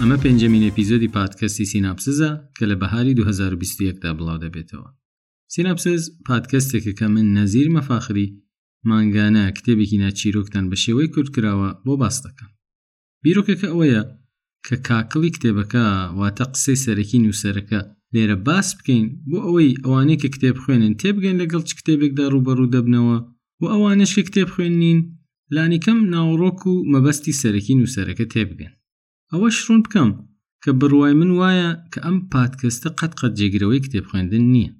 ئەمە پێنجەمین ئێپیزۆدی پادکەستی سیناپسزە کە لە بەهاری 2021 دا بڵاو دەبێتەوە. سیناپسز پادکەستێکە کە من نەزیر مەفاخری مانگانە کتێبێکی ناچیرۆکتان بە شێوەی کورت کراوە بۆ باس دەکەم. بیرۆکەکە ئەوەیە کە کاکڵی کتێبەکە واتە قسەی سەرەکی نووسەرەکە لێرە باس بکەین بۆ ئەوەی ئەوانەی کە کتێب خوێنن تێبگەن لەگەڵ چ کتێبێکدا ڕوبەڕوو دەبنەوە و ئەوانش کە کتێب خوێنین لانیکەم ناوڕۆک و مەبەستی سەرەکی نووسەرەکە تێبگەن ئەوەش ڕوون بکەم کە بڕوای من وایە کە ئەم پادکەستە قەت قەت جێگرەوەی کتێب خوێندن نییە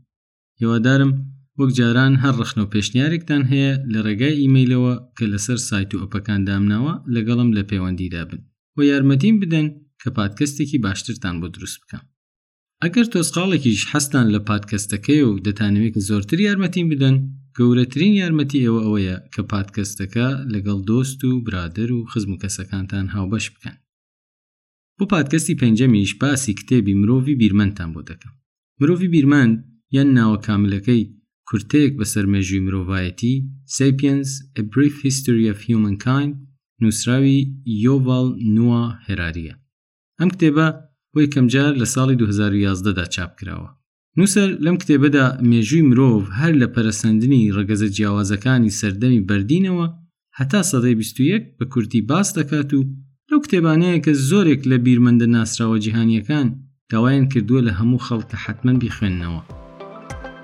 هێوادارم وەک جاران هەر ڕخنە و پێشنیارێکتان هەیە لە ڕێگای ئیمەیلەوە کە لەسەر سایت و ئەپەکان دامناوە لەگەڵم لە پەیوەندیدا بن و یارمەتیم بدەن کە پادکەستێکی باشترتان بۆ دروست بکەم ئەگەر تۆزقاڵێکیش حەستان لە پادکەستەکەی و دەتانەوێت کە زۆرتر یارمەتیم بدەن گەورەترین یارمەتی ئێوە ئەوەیە کە پادکەستەکە لەگەڵ دۆست و برادر و خزم و کەسەکانتان هاوبەش بکەن بۆ پادکەستی پێنجەمیش باسی کتێبی مرۆڤی بیرمەندتان بۆ دەکەم مرۆڤی بیرمەند یان ناوە کاملەکەی کورتەیەک بەسەر مێژووی مرۆڤایەتی سیپینز A Brief History of Humankind نووسراوی یۆڤال نووا هێراریە ئەم کتێبە بۆ یەکەمجار لە ساڵی 2011دا چاپ کراوە نووسەر لەم کتێبەدا مێژووی مرۆڤ هەر لە پەرەسەندنی ڕەگەزە جیاوازەکانی سەردەمی بەردینەوە هەتا سەدەی 21 بە کورتی باس دەکات و لەو کتێبانەیە کە زۆرێک لە بیرمەندە ناسراوە جیهانیەکان داوایان کردووە لە هەموو خەڵکە حتمما بیخوێندنەوە.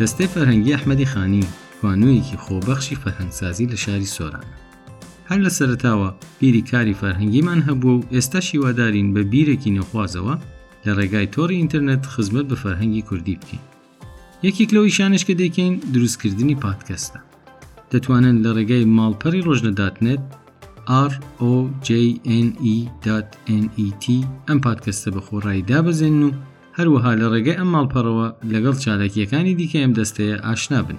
دەستەی فەرهەنگی ئەحمەدی خانی توانوویەکی خۆبەخشی فەرهەنگسازی لە شاری سۆرانە هەر لە سەرتاوە بیری کاری فەرهەنگیمان هەبووە و ئێستا شیوادارین بە بیرێکی نەخوازەوە لە ڕێگای تۆڕی ئینتەرنێت خزمەت بە فەرهەنگی کوردی بکەین یەکێک لەو ئیشانەش کە دەیکەین دروستکردنی پادکەستە دەتوانن لە ڕێگای ماڵپەری ڕۆژنە داتنێت ROJNE.net ئەم پادکەستە بە خۆڕایی دابەزێن و هەروەها لە ڕێگەی ئەم ماڵپەڕەوە لەگەڵ چالاکیەکانی دیکە ئەم دەستەیە ئاشنا بن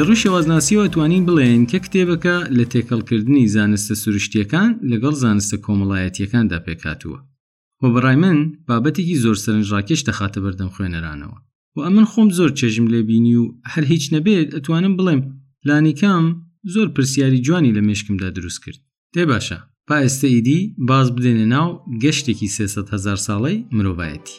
لە ڕووی شێوازناسیەوە توانین بڵێن کە کتێبەکە لە تێکەڵکردنی زانستە سروشتیەکان لەگەڵ زانستە کۆمەڵایەتیەکاندا پێکاتووە و بەڕای من بابەتێکی زۆر سەرنج ڕاکێش دەخاتە بەردەم خوێنەرانەوە و ئەمن خۆم زۆر چێژم لێبینی و هەر هیچ نەبێت ئەتوانم بڵێم لانیکام زۆر پرسیاری جوانی لە مێشکمدا دروست کرد دێ باشە پائێستە ئیدی باز بدێنە ناو گەشتێکی سێسەد هزار ساڵەی مرۆڤایەتی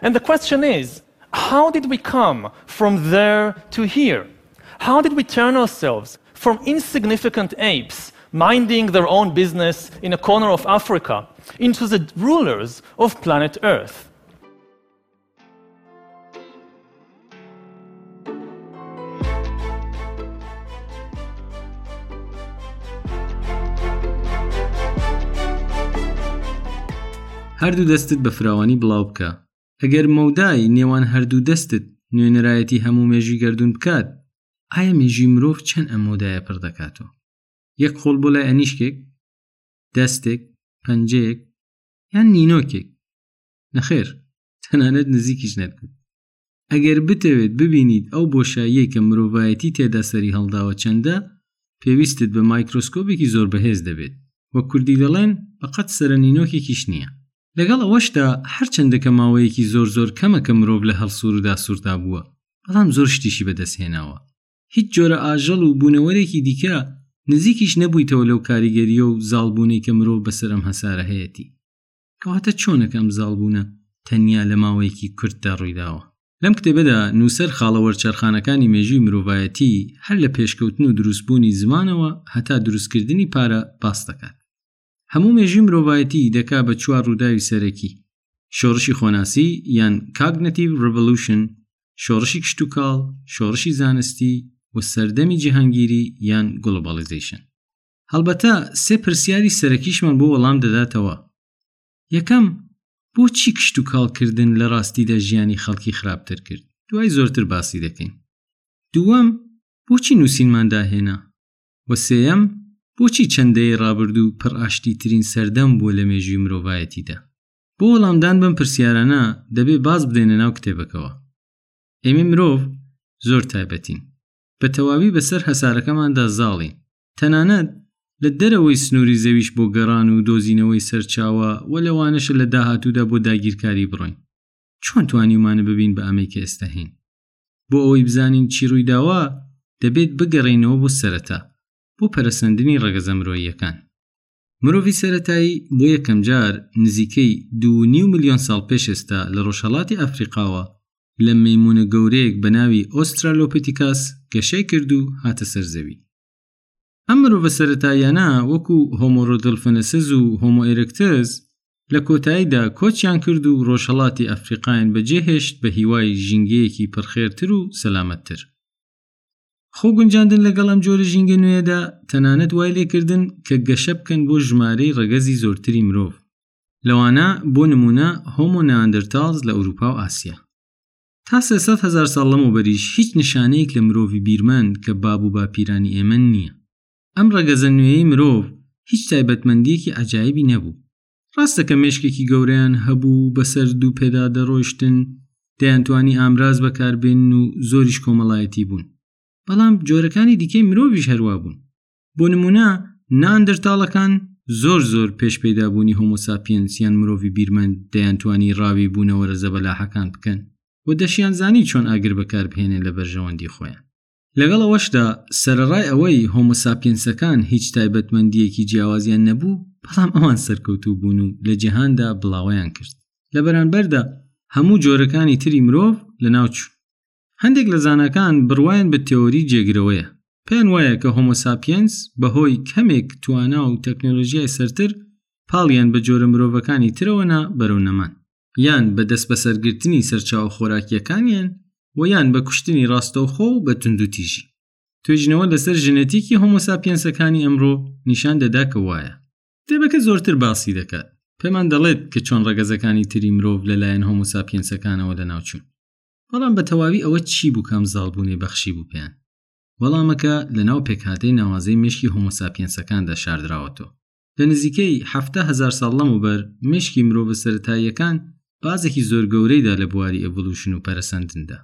And the question is how did we come from there to here? How did we turn ourselves from insignificant apes minding their own business in a corner of Africa into the rulers of planet Earth. هەردوو دەستت بە فراوانی بڵاو بکە ئەگەر مەودای نێوان هەردوو دەستت نوێنەرایەتی هەموو مێژی گردون بکات ئایا مێژی مرۆڤ چەند ئەم مەودایە پڕ دەکاتەوە یەک خۆڵ بۆ لای ئەنیشکێک دەستێک پەنجەیەک یان نینۆکێک نەخێر تەنانەت نزیکیش نەکرد ئەگەر بتەوێت ببینیت ئەو بۆشاییە کە مرۆڤایەتی تێدا سەری هەڵداوە چەندە پێویستت بە مایکرۆسکۆبێکی زۆر بەهێز دەبێت وە کوردی دەڵێن بەقەت سرە نینۆکێکیش نییە لەگەڵ ئەوەشدا هەرچەندە کە ماوەیەکی زۆر زۆر کەمە کە مرۆڤ لە هەڵسووردا سوورتا بووە بەڵام زۆر شتیشی بەدەستهێناوە هیچ جۆرە ئاژەڵ و بوونەوەرێکی دیکە نزیکیش نەبوویتەوە لەو کاریگەریە و زاڵبوونەی کە مرۆڤ بەسەر ئەم هەسارە هەیەتی کەواتە چۆنەکەم زاڵبوونە تەنیا لە ماوەیەکی کورتدا ڕوویداوە لەم کتێبەدا نووسەر خاڵە وەرچەرخانەکانی مێژووی مرۆڤایەتی هەر لە پێشکەوتن و دروستبوونی زمانەوە هەتا دروستکردنی پارە باس دەکات هەموو مێژوی مرۆڤایەتی دەکا بە چوار ڕووداوی سەرەکی شۆڕشی خۆناسی یان کاگنەتیو ڕڤلوشن شۆڕشی کشتتوکاڵ شۆڕشی زانستی و سەردەمی جیهانگیری یان گلوبالیزیشن هەڵبەتە سێ پرسیاری سەرەکیشمان بۆ وەڵام دەداتەوە یەکەم بۆچی کشت و کاڵکردن لە ڕاستیدا ژیانی خەڵکی خراپتر کرد دوای زۆرتر باسی دەکەین دووەم بۆچی نووسینمان داهێنا وە سێەم بۆچی چەندەیە ڕابردوو پڕ ئاشتی ترین سەردەم بووە لە مێژووی مرۆڤایەتیدا بۆ وەڵامدان بەم پرسیارانە دەبێ باز بدەێنە ناو کتێبەکەوە ئێمە مرۆڤ زۆر تایبەتین بە تەواوی بەسەر هەسارەکەماندا زاڵین تەنانەت لە دەرەوەی سنووری زەویش بۆ گەڕان و دۆزینەوەی سەرچاوە و لەوانەشە لە داهاتوودا بۆ داگیرکاری بڕۆین چۆن توانیمانە ببین بە ئەمەی کە ئێستا هەین بۆ ئەوەی بزانین چی ڕوویداوە دەبێت بگەڕێینەوە بۆ سەرەتا بۆ پەرەسەندنی ڕەگەزە مرۆییەکان مرۆڤی سەرەتایی بۆ یەکەم جار نزیکەی دوو نیو ملیۆن ساڵ پێش ئێستا لە ڕۆژهەڵاتی ئەفریقاوە لە مەیمونە گەورەیەک بە ناوی ئۆسترالۆپیتیکاس گەشەی کرد و هاتە سەر زەوی ئەم مرۆڤە سەرەتاییانە وەکو هۆمۆرۆدلفەنەسز و هۆمۆئێرکتز لە کۆتاییدا کۆچیان کرد و ڕۆژهەڵاتی ئەفریقایان بەجێهێشت بە هیوای ژینگەیەکی پڕخێرتر و سەلامەتتر خۆ گونجاندن لەگەڵ ئەم جۆرە ژینگە نوێدا تەنانەت وای لێکردن کە گەشە بکەن بۆ ژمارەی ڕەگەزی زۆرتری مرۆڤ لەوانە بۆ نمونە هۆمۆ ناندرتاز لە ئەوروپا و ئاسیا تا سێسەد هزار ساڵ لەمە بەریش هیچ نیشانەیەک لە مرۆڤی بیرمان کە باب و باپیرانی ئێمە نییە ئەم ڕەگەزە نوێی مرۆڤ هیچ تایبەتمەندیەکی عجایبی نەبوو ڕاستە کە مێشکێکی گەورەیان هەبوو بەسەر دوو پێدا دەڕۆیشتن دەیانتوانی ئامراز بەکاربێن و زۆریش کۆمەڵایەتی بوون بەڵام جۆرەکانی دیکەی مرۆڤش هەروە بوون بۆ نمونە ناندرتاڵەکان زۆر زۆر پێش پەیدابوونی هۆمۆساپینسیان مرۆڤ بیرمەند دەیانتوانی ڕاوی بوونەوەرە زەبەلاحەکان بکەن و دەشیان زانی چۆن ئاگر بەکاربهێنێن لە بەرژەوەندی خۆیان لەگەڵ ئەوەشدا سەرەڕای ئەوەی هۆمۆساپینسەکان هیچ تایبەتمەندیەکی جیاوازیان نەبوو بەڵام ئەوان سەرکەوتوو بوون و لە جیهاندا بڵاوەیان کرد لە بەرانبەردا هەموو جۆرەکانی تری مرۆڤ لە ناوچوو هەندێک لە زانەکان بڕواین بە تێۆری جێگرەوەیە پێیان وایە کە هۆمۆساپینس بەهۆی کەمێک توانا و تەکنۆلۆژیای سەرتر پاڵیان بە جۆرە مرۆڤەکانی ترەوەنا بەرەو نەمان یان بە دەستبەسەرگرتنی سەرچاوە خۆراکیەکانیان و یان بە کوشتنی ڕاستەوخۆ و بە توندوتیژی توێژینەوە لەسەر ژنەتیکی هۆمۆساپیەنسەکانی ئەمڕۆ نیشان دەدا کە وایە کتێبەکە زۆرتر باسی دەکات پێمان دەڵێت کە چۆن ڕەگەزەکانی تری مرۆڤ لەلایەن هۆمۆساپیەنسەکانەوە لەناوچوون بەڵام بە تەواوی ئەوە چی بوو کام زاڵبوونێ بەخشی بوو پێیان وەڵامەکە لەناو پێکهاتەی ناوازەی مشکی هۆمۆساپیەنسەکاندا شاردراوەتەوە لە نزیکەی حەفتا هزار ساڵ لەمەوبەر مشکی مرۆڤە سەتاییەکان بازێکی زۆر گەورەیدا لە بواری ئەڤلوشن و پەرەسەندندا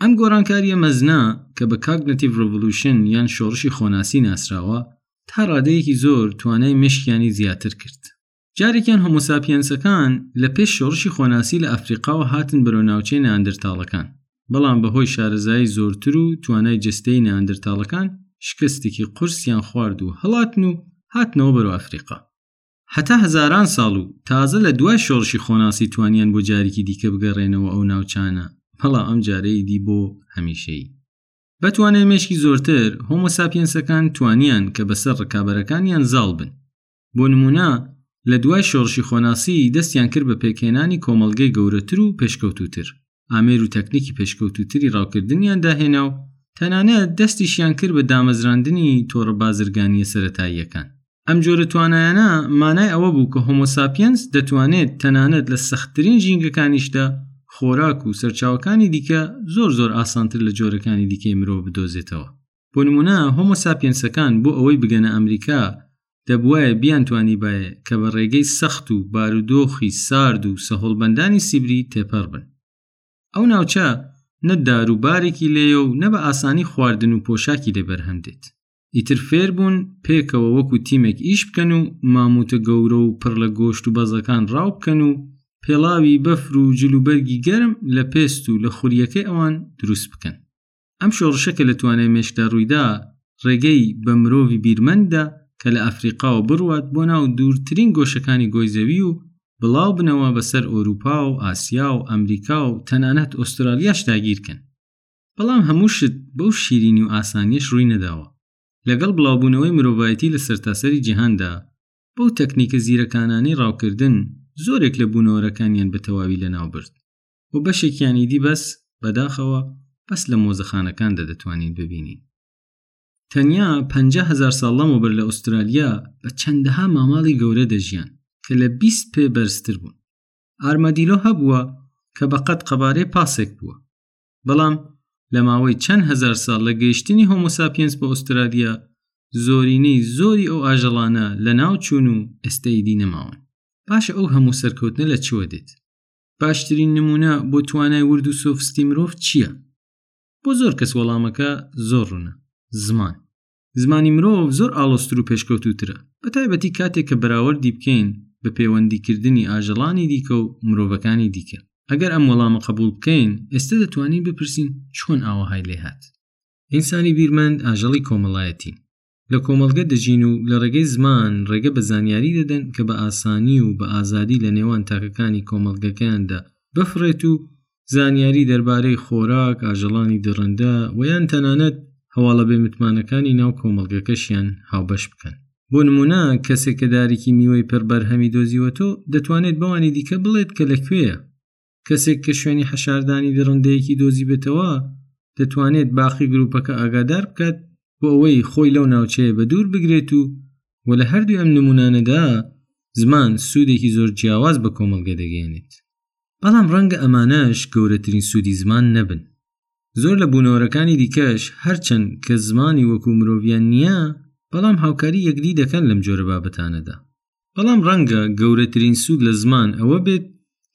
ئەم گۆڕانکاریە مەزنا کە بە کاگنەتیڤ ڕڤلوشن یان شۆڕشی خۆناسی ناسراوە تا ڕادەیەکی زۆر توانای مشکیانی زیاتر کرد جارێکیان هۆمۆساپیەنسەکان لە پێش شۆڕشی خۆناسی لە ئەفریقاوە هاتن بەرەو ناوچەی ناندرتاڵەکان بەڵام بەهۆی شارەزایی زۆرتر و توانای جستەی نیاندرتاڵەکان شکستێکی قورسیان خوارد و هەڵاتن و هاتنەوە بەرەو ئەفریقا هەتا هەزاران ساڵ و تازە لە دوای شۆڕشی خۆناسی توانیان بۆ جارێکی دیکە بگەڕێنەوە ئەو ناوچانە بەڵام ئەم جارەی دی بۆ هەمیشەی بەتوانای مێشکی زۆرتر هۆمۆساپینسەکان توانیان کە بەسەر ڕکابەرەکانیان زاڵ بن بۆ نمونە لە دوای شۆڕشی خۆناسی دەستیان کرد بە پێکهێنانی کۆمەڵگەی گەورەتر و پێشکەوتوتر ئامێر و تەکنیکی پێشکەوتوتری ڕاوکردنیان داهێنا و تەنانەت دەستیشیان کرد بە دامەزراندنی تۆڕە بازرگانیە سەتاییەکان ئەم جۆرە توانایانە مانای ئەوە بوو کە هۆمۆساپینس دەتوانێت تەنانەت لە سەختترین ژینگەکانیشدا خۆراک و سەرچاوەکانی دیکە زۆر زۆر ئاسانتر لە جۆرەکانی دیکەی مرۆ بدۆزێتەوە بۆ نمونە هۆمۆ ساپێنسەکان بۆ ئەوەی بگەنە ئەمریکا دەبواە بیان توانی باە کە بە ڕێگەی سەخت و بارودۆخی سارد و سەهۆڵبەندانی سیبری تێپەڕ بن ئەو ناوچە نە دار و بارێکی لێە و نە بە ئاسانی خواردن و پۆشاکی لێ بەرهەم دێت ئیتر فێر بوون پێکەوە وەکو تیمێک ئیش بکەن و ماموتە گەورە و پڕ لە گۆشت و بەزەکان ڕاو بکەن و پێڵاوی بەفر و جلوبەرگی گەرم لە پێست و لە خوریەکەی ئەوان دروست بکەن ئەم شۆڕشە کە لە توانای مێشکدا ڕوویدا ڕێگەی بە مرۆڤی بیرمەنددا کە لە ئەفریقاوە بڕوات بۆ ناو دوورترین گۆشەکانی گۆی زەوی و بڵاو بنەوە بەسەر ئۆرووپا و ئاسیا و ئەمریکا و تەنانەت ئۆسترالیاش داگیرکەن بەڵام هەموو شت بەو شیرینی و ئاسانیش ڕووی نەداوە لەگەڵ بڵاوبوونەوەی مرۆڤایەتی لە سەرتاسەری جیهاندا بەو تەکنیکە زیرەکانانەی ڕاوکردن زۆرێک لە بوونەوەرەکانیان بە تەواوی لەناوبرد و بەشێکیانی دی بەس بەداخەوە بەس لە مۆزەخانەکاندا دەتوانین ببینین تەنیا 500هزار ساڵ لەمەوبەر لە ئوسترالیا بە چەندەها ماماڵی گەورە دەژیان کە لە 20 پێ بەرزتر بوون ئارمەدیلۆ هەبووە کە بەقەت قەبارەی پاسێک بووە بەڵام لە ماوەی چەند هزار ساڵ لە گەیشتنی هۆمۆساپینس بۆ ئوسترالیا زۆرینەی زۆری ئەو ئاژەڵانە لە ناو چوون و ئێستەیدی نەماون باشە ئەو هەموو سەرکەوتنە لە چوە دێت باشترین نمونە بۆ توانای ورد و سۆفستی مرۆڤ چییە؟ بۆ زۆر کەس وەڵامەکە زۆر ڕوونە زمان زمانی مرۆڤ زۆر ئاڵۆستر و پێشکەوتوترە بە تایبەتی کاتێک کە بەراوەردی بکەین بە پەیوەندیکردنی ئاژەڵانی دیکە و مرۆڤەکانی دیکە ئەگەر ئەم وەڵامە قبول بکەین ئێستا دەتوانین بپرسین چۆن ئاوەهای لێهات ئینسانی بیرمەند ئاژەڵی کۆمەڵایەتی لە کۆمەڵگە دەژین و لە ڕێگەی زمان ڕێگە بە زانیاری دەدەن کە بە ئاسانی و بە ئازادی لە نێوان تاکەکانی کۆمەڵگەکەیاندا بفڕێت و زانیاری دەربارەی خۆراک ئاژەڵانی دڕندە و یان تەنانەت هەواڵە بێ متمانەکانی ناو کۆمەڵگەکەشیان هاوبەش بکەن بۆ نمونە کەسێک کە دارێکی میوەی پڕ بەرهەمی دۆزیوەتۆ دەتوانێت بەوانی دیکە بڵێت کە لەکوێیە کەسێک کە شوێنی حەشاردانی دڕندەیەکی دۆزیبێتەوە دەتوانێت باقی گروپەکە ئاگادار بکات بۆ ئەوەی خۆی لەو ناوچەیە بە دوور بگرێت و و لە هەردوو ئەم نمونانەدا زمان سوودێکی زۆر جیاواز بە کۆمەڵگە دەگەێنێت بەڵام ڕەنگە ئەمانەش گەورەترین سوودی زمان نەبن زۆر لە بوونەوەرەکانی دیکەش هەرچەند کە زمانی وەکو مرۆڤیان نییە بەڵام هاوکاری یەکدی دەکەن لەم جۆرە بابەتانەدا بەڵام ڕەنگە گەورەترین سوود لە زمان ئەوە بێت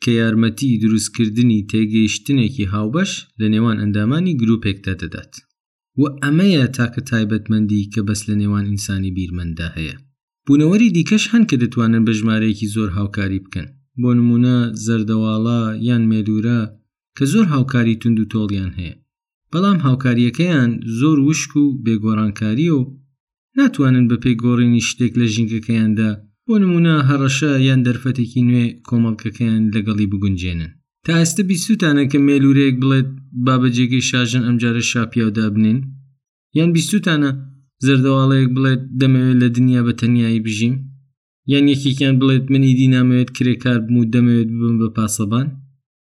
کە یارمەتی دروستکردنی تێگەیشتنێکی هاوبەش لە نێوان ئەندامانی گرروپێکدا دەدات و ئەمەیە تاکە تایبەتمەندی کە بەس لە نێوان ئینسانی بیرمەندا هەیە بوونەوەری دیکەش هەن کە دەتوانن بە ژمارەیەکی زۆر هاوکاری بکەن بۆ نمونە زەردەواڵە یان مێلورە کە زۆر هاوکاری تونند و تۆڵیان هەیە بەڵام هاوکاریەکەیان زۆر وشک و بێگۆڕانکاریە و ناتوانن بەپێی گۆڕینی شتێک لە ژینگەکەیاندا بۆ نمونە هەڕەشە یان دەرفەتێکی نوێ کۆمەڵکەکەیان لەگەڵی بگونجێنن تا ئێستە بیستوتانە کە مێلورەیەک بڵێت با بە جێگەی شاژن ئەمجارە شاپیاو دابنین یان بیستوتانە زەردەواڵەیەک بڵێت دەمەوێت لە دنیا بە تەنایی بژیم یان یەکێکیان بڵێت منی دی نامەوێت کرێکار بم و دەمەوێت ببم بە پاسەبان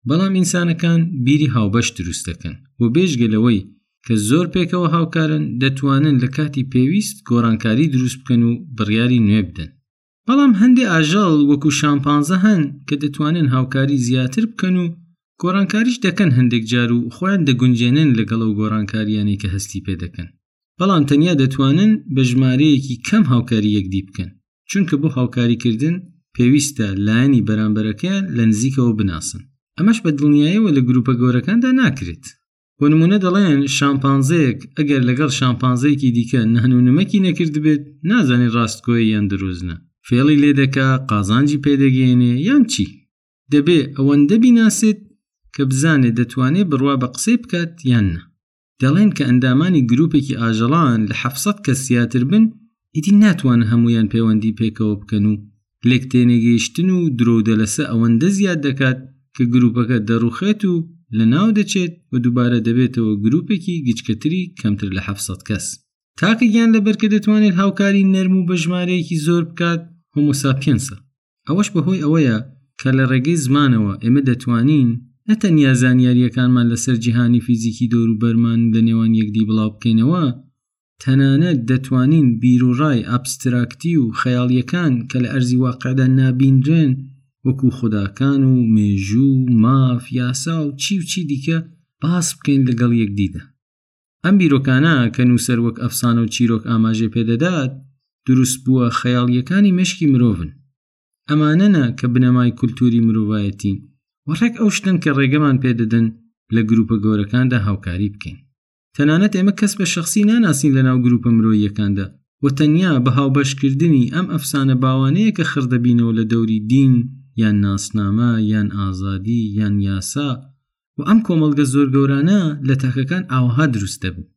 بەڵام ئینسانەکان بیری هاوبەش دروست دەکەن و بێژگە لەوەی کە زۆر پێکەوە هاوکارن دەتوانن لە کاتی پێویست گۆڕانکاری دروست بکەن و بڕیاری نوێ بدەن بەڵام هەندێک ئاژەڵ وەکو شامپانزە هەن کە دەتوانن هاوکاری زیاتر بکەن و گۆڕانکاریش دەکەن هەندێک جار و خۆیان دەگونجێنن لەگەڵ ئەو گۆڕانکاریانەی کە هەستی پێ دەکەن بەڵام تەنیا دەتوانن بە ژمارەیەکی کەم هاوکاری یەکدی بکەن چونکە بۆ هاوکاریکردن پێویستە لایەنی بەرامبەرەکەیان لە نزیکەوە بناسن ئەمەش بە دڵنیایەوە لە گروپە گەورەکاندا ناکرێت بۆ نمونە دەڵێن شامپانزەیەک ئەگەر لەگەڵ شامپانزەیەکی دیکە نەهنونمەکی نەکردبێت نازانین ڕاستگۆی یان دروزنە فێڵی لێ دەکا قازانجی پێدەگەێنێ یان چی دەبێ ئەوەندە بیناسێت کە بزانێت دەتوانێت بڕوا بە قسەی بکات یان نە دەڵێن کە ئەندامانی گروپێکی ئاژەڵان لە حەفسەد کەس زیاتر بن ئیدی ناتوان هەمویان پەیوەندی پێکەوە بکەن و لێک تێنێگەیشتن و درۆودە لەسە ئەوەندە زیاد دەکات کە گروپەکە دەڕوخێت و لە ناو دەچێت و دووبارە دەبێتەوە گروپێکی گچکەتری کەمتر لە حەفسەد کەس تاکە گیان لەبەر کە دەتوانێت هاوکاری نەرم و بە ژمارەیەکی زۆر بکات هۆمۆساپینسە ئەوەش بەهۆی ئەوەیە کە لە ڕێگەی زمانەوە ئێمە دەتوانین نەتەنیا زانیاریەکانمان لەسەر جیهانی فیزیکی دەوروبەرمان و لە نێوان یەکدی بڵاو بکەینەوە تەنانەت دەتوانین بیرروڕای ئابستراکتی و خەیاڵیەکان کە لە ئەرزی واقعدا نابینرێن وەکو خوداکان و مێژوو و ماف یاسا و چی و چی دیکە باس بکەین لەگەڵ یەکدیدا ئەم بیرۆکانە کە نووسەر وەک ئەفسانە و چیرۆک ئاماژێ پێدەدات دروست بووە خەیاڵیەکانی مشکی مرۆڤن ئەمانەنە کە بنەمای کولتوری مرۆڤایەتین و ڕێک ئەو شتن کە ڕێگەمان پێدەدەن لە گروپە گەورەکاندا هاوکاری بکەین تەنانەت ئێمە کەس بە شخصی ناناسین لە ناو گروپە مرۆیەکاندا و تەنیا بە هاوبەشکردنی ئەم ئەفسانە باوانەیە کە خڕدەبینەوە لە دەوری دین یان ناسنامە یان ئازادی یان یاسا و ئەم کۆمەڵگە زۆر گەورانە لە تاکەکان ئاوها دروست دەبوو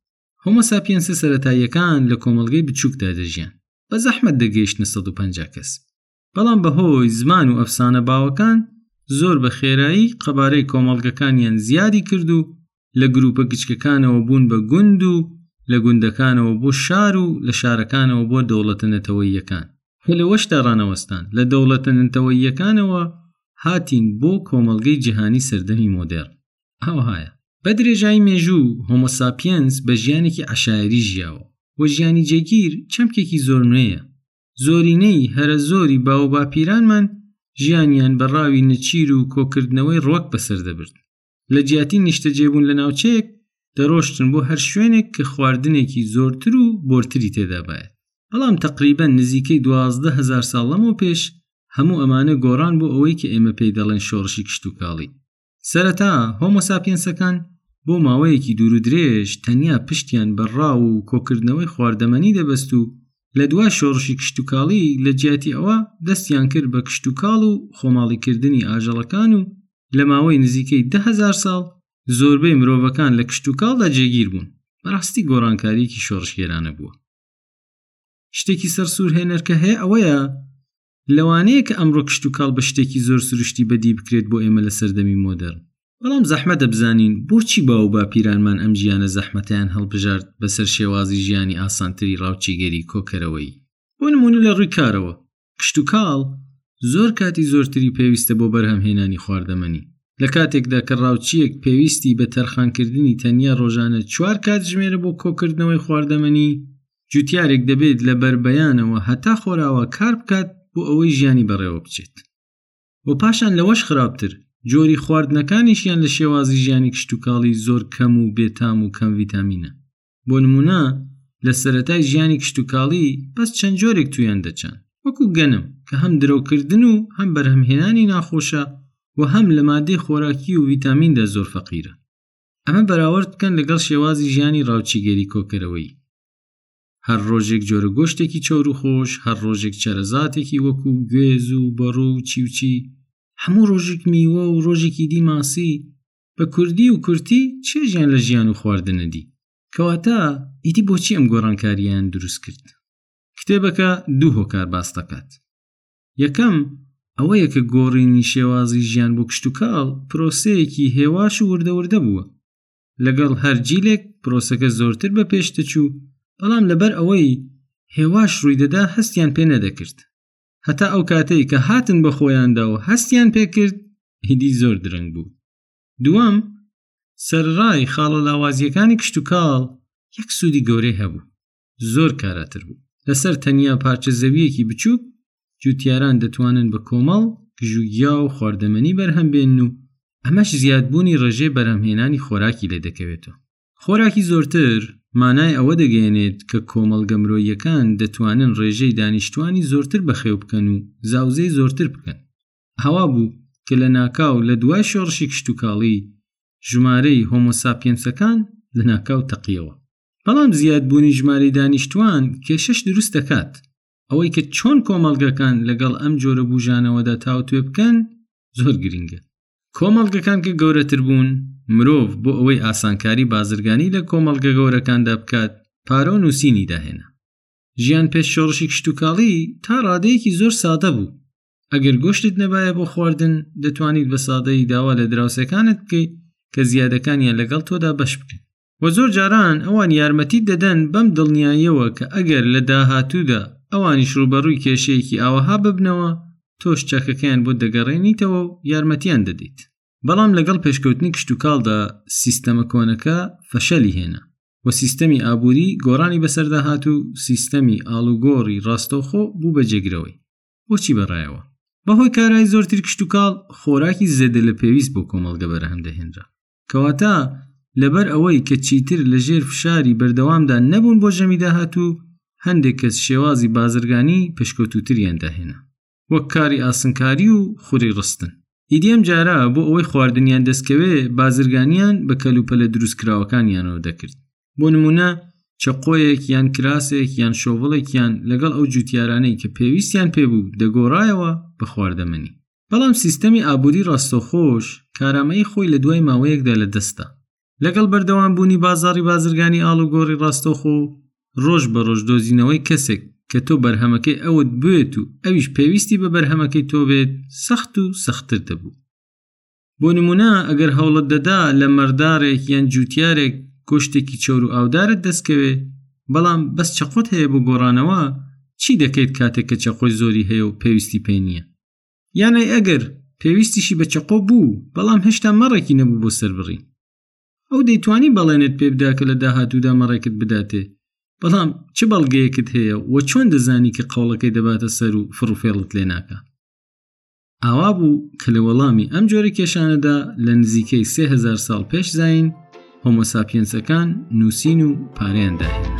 هۆمۆساپیەنسە سەتاییەکان لە کۆمەلگەی بچووکدا دەژیان بە زەحمت دەگەیشتە 150 کەس بەڵام بەهۆی زمان و ئەفسانە باوەکان زۆر بە خێرایی قەبارەی کۆمەڵگەکانیان زیادی کرد و لە گروپە گچکەکانەوە بوون بە گوند و لە گوندەکانەوە بۆ شار و لە شارەکانەوە بۆ دەوڵەتە نەتەوەییەکان کە لەوەشدا ڕانەوەستان لە دەوڵەتە نەتەوەییەکانەوە هاتین بۆ کۆمەڵگەی جیهانی سەردەمی مۆدێر ئەوهایە بە درێژایی مێژوو هۆمۆساپیەنس بە ژیانێکی عشاعری ژیاوە و ژیانی جێگیر چەمکێکی زۆر نوێیە زۆرینەی هەرە زۆری باوباپیرانمان ژیانیان بە ڕاوی نچیر و کۆکردنەوەی ڕۆک بەسەر دەبرد لە جیاتی نیشتەجێبوون لە ناوچەیەک دەرۆشتن بۆ هەر شوێنێک کە خواردنێکی زۆرتر و بۆرتری تێدابێت بەڵام تقریبەن نزیکەی دوازدە هزار ساڵ لەمەوە پێش هەموو ئەمانە گۆڕان بۆ ئەوەی کە ئێمە پێی دەڵێن شۆڕشی کشتتوکاڵی سەرەتا هۆمۆساپینسەکان بۆ ماوەیەکی دوور و درێژ تەنیا پشتیان بە ڕاو و کۆکردنەوەی خواردەمەنی دەبەست و لە دوای شۆڕشی کشتتوکاڵی لە جیاتی ئەوە دەستیان کرد بە کشتتوکاڵ و خۆماڵیکردنی ئاژەڵەکان و لە ماوەی نزیکەی ده هزار ساڵ زۆربەی مرۆڤەکان لە کشتتوکاڵدا جێگیر بوون بەڕاستی گۆڕانکاریکی شۆڕشگێرانە بووە شتێکی سەر سوور هێنەر کە هەیە ئەوەیە لەوانەیە کە ئەمڕۆ کشت و کاڵ بە شتێکی زۆر سروشتی بەدی بکرێت بۆ ئێمە لە سەردەمی مۆدرن بەڵام زەحمە دەبزانین بۆچی باو با پیرانمان ئەم ژیانە زەحمەتیان هەڵبژارد بەسەر شێوازی ژیانی ئاسانتری ڕاوچیگەری کۆکەرەوەی بۆ نمونە لە ڕووی کارەوە کشتوکاڵ زۆر کاتی زۆرتری پێویستە بۆ بەرهەمهێنانی خواردەمەنی لە کاتێکدا کە ڕاوچیەک پێویستی بە تەرخانکردنی تەنیا ڕۆژانە چوار کات ژمێرە بۆ کۆکردنەوەی خواردەمەنی جوتیارێک دەبێت لە بەربەیانەوە هەتا خۆراوە کار بکات بۆ ئەوەی ژیانی بەڕێوە بچێت و پاشان لەوەش خراپتر جۆری خواردنەکانیشیان لە شێوازی ژیانی کشتتوکاڵی زۆر کەم و بێتام و کەم ڤیتامینە بۆ نمونە لە سەتای ژیانی کشتتوکاڵی بەس چەند جۆرێک تویان دەچن وەکو گەنم کە هەم درەوکردن و هەم بەرهەمهێنانی ناخۆشە و هەم لە مادەی خۆراکی و ویتامیندا زۆر فەقیرە ئەمە بەراورد بکەن لەگەڵ شێوازی ژیانی ڕاوچیگەری کۆکەرەوەی هەر ڕۆژێک جۆرە گۆشتێکی چۆر و خۆش هەر ڕۆژێک چەرەزاتێکی وەکو گوێز و بەڕۆ و چیوچی هەموو ڕۆژێک میوە و ڕۆژێکی دی ماسی بە کوردی و کورتی چێژیان لە ژیان و خواردنە دی کەواتە ئیدی بۆچی ئەم گۆڕانکاریان دروست کرد کتێبەکە دوو هۆکار باس دەکات یەکەم ئەوەیە کە گۆڕینی شێوازی ژیان بۆ کشتتوکاڵ پرۆسەیەکی هێواش و وردەوردە بووە لەگەڵ هەرجیلێک پرۆسەکە زۆرتر بە پێشتەچوو بەڵام لەبەر ئەوەی هێواش ڕوویدەدا هەستیان پێ نەدەکرد هەتا ئەو کاتەی کە هاتن بە خۆیاندا و هەستیان پێکرد هیدی زۆر درەنگ بوو دووەم سەرڕای خاڵە لاوازیەکانی کشتتوکاڵ یەک سوودی گەورەی هەبوو زۆر کاراتر بوو لەسەر تەنیا پارچە زەویەکی بچووک جوتیاران دەتوانن بە کۆمەڵ گژوگیا و خواردەمەنی بەرهەمبێن و ئەمەش زیادبوونی ڕێژێ بەرهەمهێنانی خۆراکی لێ دەکەوێتەوە خۆراکی زۆرتر مانای ئەوە دەگەێنێت کە کۆمەڵگە مرۆیەکان دەتوانن ڕێژەی دانیشتوانی زۆرتر بەخێو بکەن و زاوزێ زۆرتر بکەن هەوا بوو کە لە ناکاو لە دوای شۆڕشی کشتتوکاڵی ژمارەی هۆمۆساپینسەکان لە ناکاو تەقیەوە بەڵام زیادبوونی ژماری دانیشتوان کێشەش دروست دەکات ئەوەی کە چۆن کۆمەڵگەکان لەگەڵ ئەم جۆرە بوژانەوەدا تاوتوێ بکەن زۆر گرنگە کۆمەڵگەکان کە گەورەتر بوون مرۆڤ بۆ ئەوەی ئاسانکاری بازرگانی لە کۆمەڵگە گەورەکاندا بکات پارە و نووسینی داهێنا ژیان پێش شۆڕشی کشتتوکاڵی تا ڕادەیەکی زۆر سادە بوو ئەگەر گۆشتت نەبایە بۆ خواردن دەتوانیت بە سادەی داوا لە دراوسەکانت بکەیت کە زیادەکانیان لەگەڵ تۆدا بەش بکەن و زۆر جاران ئەوان یارمەتیت دەدەن بەم دڵنیاییەوە کە ئەگەر لە داهاتوودا ئەوانیش ڕووبەڕووی کێشەیەکی ئاوەها ببنەوە تۆش چەکەکەیان بۆ دەگەڕێنیتەوە و یارمەتیان دەدەیت بەڵام لەگەڵ پێشکەوتنی کشتوکاڵدا سیستەمە کۆنەکە فەشەلی هێنا و سیستەمی ئابووری گۆڕانی بەسەردا هات و سیستەمی ئاڵوگۆڕی ڕاستەوخۆ بوو بە جێگرەوەی بۆچی بەڕایەوە بەهۆی کارای زۆرتر کشتوکاڵ خۆراکی زێدە لە پێویست بۆ کۆمەڵگە بەرەهەم دەهێنرا کەواتە لەبەر ئەوەی کە چیتر لە ژێر فشاری بەردەوامدا نەبوون بۆ ژەمی داهاتوو هەندێک کەس شێوازی بازرگانی پشکەوتوتریان داهێنا وەک کاری ئاسنکاری و خوری ڕستن ئیدیم جارە بۆ ئەوەی خواردنیان دەستکەوێ بازرگانیان بە کەلوپەلە دروستکراوەکانیانەوە دەکرد بۆ نمونە چەقۆیەک یان کراسێک یان شۆڤڵێکیان لەگەڵ ئەو جوتیارانەی کە پێویستیان پێبوو دەگۆڕایەوە بە خواردەمەنی بەڵام سیستەمی ئابووری ڕاستەوخۆش کارامەیی خۆی لە دوای ماوەیەکدا لە دەستدا لەگەڵ بەردەوام بوونی بازاری بازرگانی ئاڵ و گۆڕی ڕاستەوخۆ و ڕۆژ بە ڕۆژ دۆزینەوەی کەسێک کە تۆ بەرهەمەکەی ئەوت بێت و ئەویش پێویستی بە بەرهەمەکەی تۆ بێت سەخت و سەختتر دەبوو بۆ نمونە ئەگەر هەوڵت دەدا لە مەردارێک یان جوتیارێک گۆشتێکی چەور و ئاودارت دەستکەوێ بەڵام بەس چەقۆت هەیە بۆ گۆڕانەوە چی دەکەیت کاتێک کە چەقۆی زۆری هەیە و پێویستی پێ نییە یانەی ئەگەر پێویستیشی بە چەقۆ بوو بەڵام هێشتا مەڕێکی نەبوو بۆ سەربڕی ئەو دەیتوانی بەڵێنت پێ بدا کە لە داهاتوودا مەڕێکت بداتێ بەڵام چ بەڵگەیەکت هەیە و چۆن دەزانی کە قەوڵەکەی دەباتە سەر و فڕوفێڵت لێ ناکە ئاوا بوو کە لە وەڵامی ئەم جۆرە کێشانەدا لە نزیکەی سهزار ساڵ پێش زین هۆمۆساپینسەکان نووسین و پاریان داهێنا.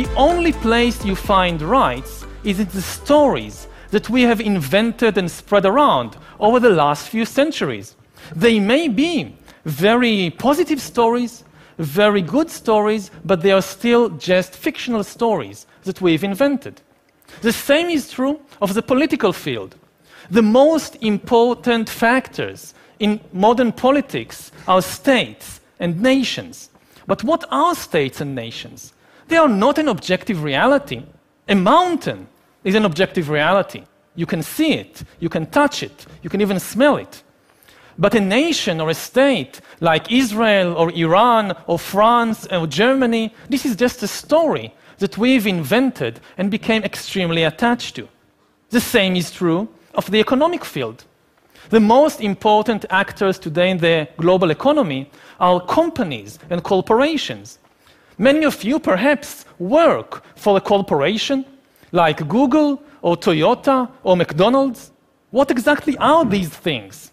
The only place you find rights is in the stories that we have invented and spread around over the last few centuries. They may be very positive stories, very good stories, but they are still just fictional stories that we've invented. The same is true of the political field. The most important factors in modern politics are states and nations. But what are states and nations? They are not an objective reality. A mountain is an objective reality. You can see it, you can touch it, you can even smell it. But a nation or a state like Israel or Iran or France or Germany, this is just a story that we've invented and became extremely attached to. The same is true of the economic field. The most important actors today in the global economy are companies and corporations. Many of you perhaps work for a corporation like Google or Toyota or McDonald's. What exactly are these things?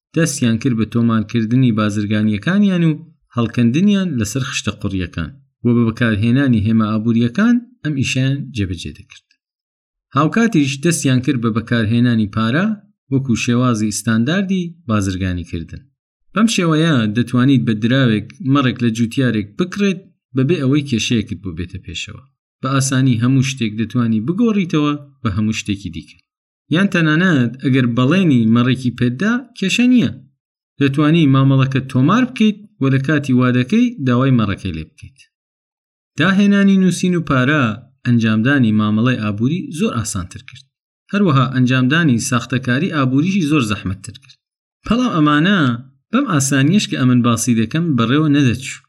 دەستیان کرد بە تۆمانکردنی بازرگانیەکانیان و هەڵکەندنیان لەسەر خشتە قوڕیەکان و بە بەکارهێنانی هێما ئابوووریەکان ئەم ئیشیان جێبەجێ دەکرد هاوکاتیش دەستیان کرد بە بەکارهێنانی پارە وەکو شێوازی ئستانداردی بازرگانی کردن بەم شێوەیە دەتوانیت بە دراوێک مەڕێک لە جوتیارێک بکڕێت بەبێ ئەوەی کێشەیەکت بۆ بێتە پێشەوە بە ئاسانی هەموو شتێک دەتوانی بگۆڕیتەوە بە هەموو شتێکی دیکە یان تەنانەت ئەگەر بەڵێنی مەڕێکی پێتدا کێشە نییە دەتوانی مامەڵەکە تۆمار بکەیت و لە کاتی وادەکەی داوای مەڕەکەی لێ بکەیت داهێنانی نووسین و پارە ئەنجامدانی مامەڵی ئابووری زۆر ئاسانتر کرد هەروەها ئەنجامدانی ساختەکاری ئابووریشی زۆر زەحمەتتر کرد بەڵام ئەمانە بەم ئاسانیش کە ئەمن باسی دەکەم بەڕێوە نەدەچوو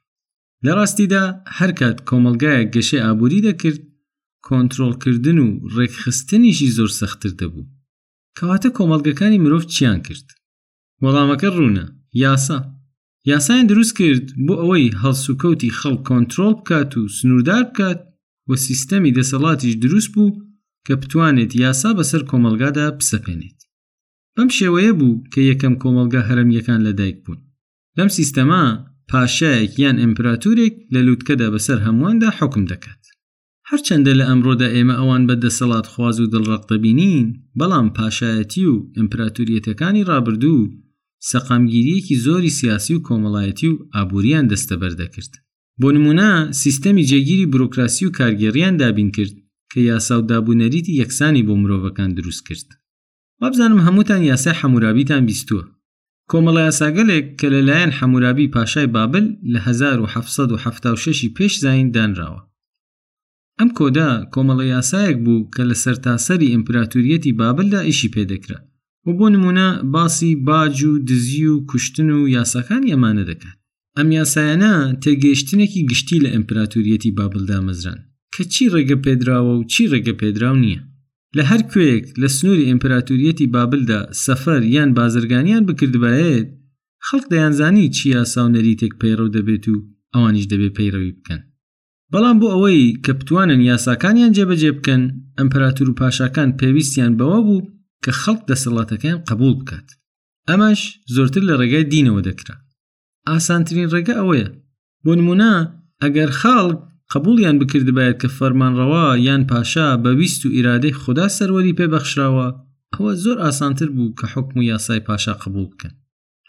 لە ڕاستیدا هەرکات کۆمەلگایە گەشەی ئابووری دەکرد کۆنتترۆلکردن و ڕێکخستنیشی زۆر سەختتر دەبوو کەواتە کۆمەڵگەکانی مرۆڤ چیان کرد وەڵامەکە ڕوونە یاسا یاسایان دروست کرد بۆ ئەوەی هەڵسوکەوتی خەڵ کۆنتترۆل بکات و سنووردار بکات و سیستەمی دەسەڵاتیش دروست بوو کە بتوانێت یاسا بەسەر کۆمەلگادا بسەپێنێت بەم شێوەیە بوو کە یەکەم کۆمەلگا هەرمیەکان لە دایک بوون لەم سیستەما پاشایەک یان ئیمپراتورێک لە لووتکەدا بەسەر هەموواندا حکم دەکات هەرچەندە لە ئەمڕۆدا ئێمە ئەوان بە دەسەڵات خواز و دڵڕق دەبینین بەڵام پاشایەتی و ئیمپراتوریەتەکانی ڕابردوو سەقامگیریەکی زۆری سیاسی و کۆمەڵایەتی و ئابووریان دەستەبەر دەکرد بۆ نمونە سیستەمی جێگیری بروکراسی و کارگێڕیان دابین کرد کە یاسا و دابونەریتی یەکسانی بۆ مرۆڤەکان دروست کرد وابزانم هەمووتان یاسای حەمورابیتان بیستووە کۆمەڵە یاساگەلێک کە لەلایەن حەمورابی پاشای بابل لە 1970 پێش زین دانراوە ئەم کۆدا کۆمەڵە یاسایەک بوو کە لە سەرتاسەری ئیمپراتوریەتی بابلدا ئیشی پێدەکرا و بۆ نمونە باسی باج و دزی و کوشتن و یاساکانی ئەمانە دەکات ئەم یاسایانە تێگەیشتنێکی گشتی لە ئیمپراتوریەتی بابلدا مەزران کە چی ڕێگە پێدراوە و چی ڕێگە پێدراو نییە لە هەر کوێیەک لە سنووری ئیمپراتوریەتی بابلدا سەفەر یان بازرگانیان بکردبایەت خەڵک دەیانزانی چی یاسا و نەریتێک پەیڕەو دەبێت و ئەوانیش دەبێ پەیڕەوی بکەن بەڵام بۆ ئەوەی کە بتوانن یاساکانیان جێبەجێ بکەن ئەمپراتور و پاشاکان پێویستیان بەوە بوو کە خەڵک دەسەڵاتەکەیان قبول بکات ئەمەش زۆرتر لە ڕێگای دینەوە دەکرا ئاسانترین ڕێگە ئەوەیە بۆ نمونە ئەگەر خاڵک قبولیان بکردبایەت کە فەرمانڕەوا یان پاشا بە ویست و ئیرادەی خوددا سەروەری پێبەخشراوە ئەوە زۆر ئاسانتر بوو کە حکم و یاسای پاشا قبول بکەن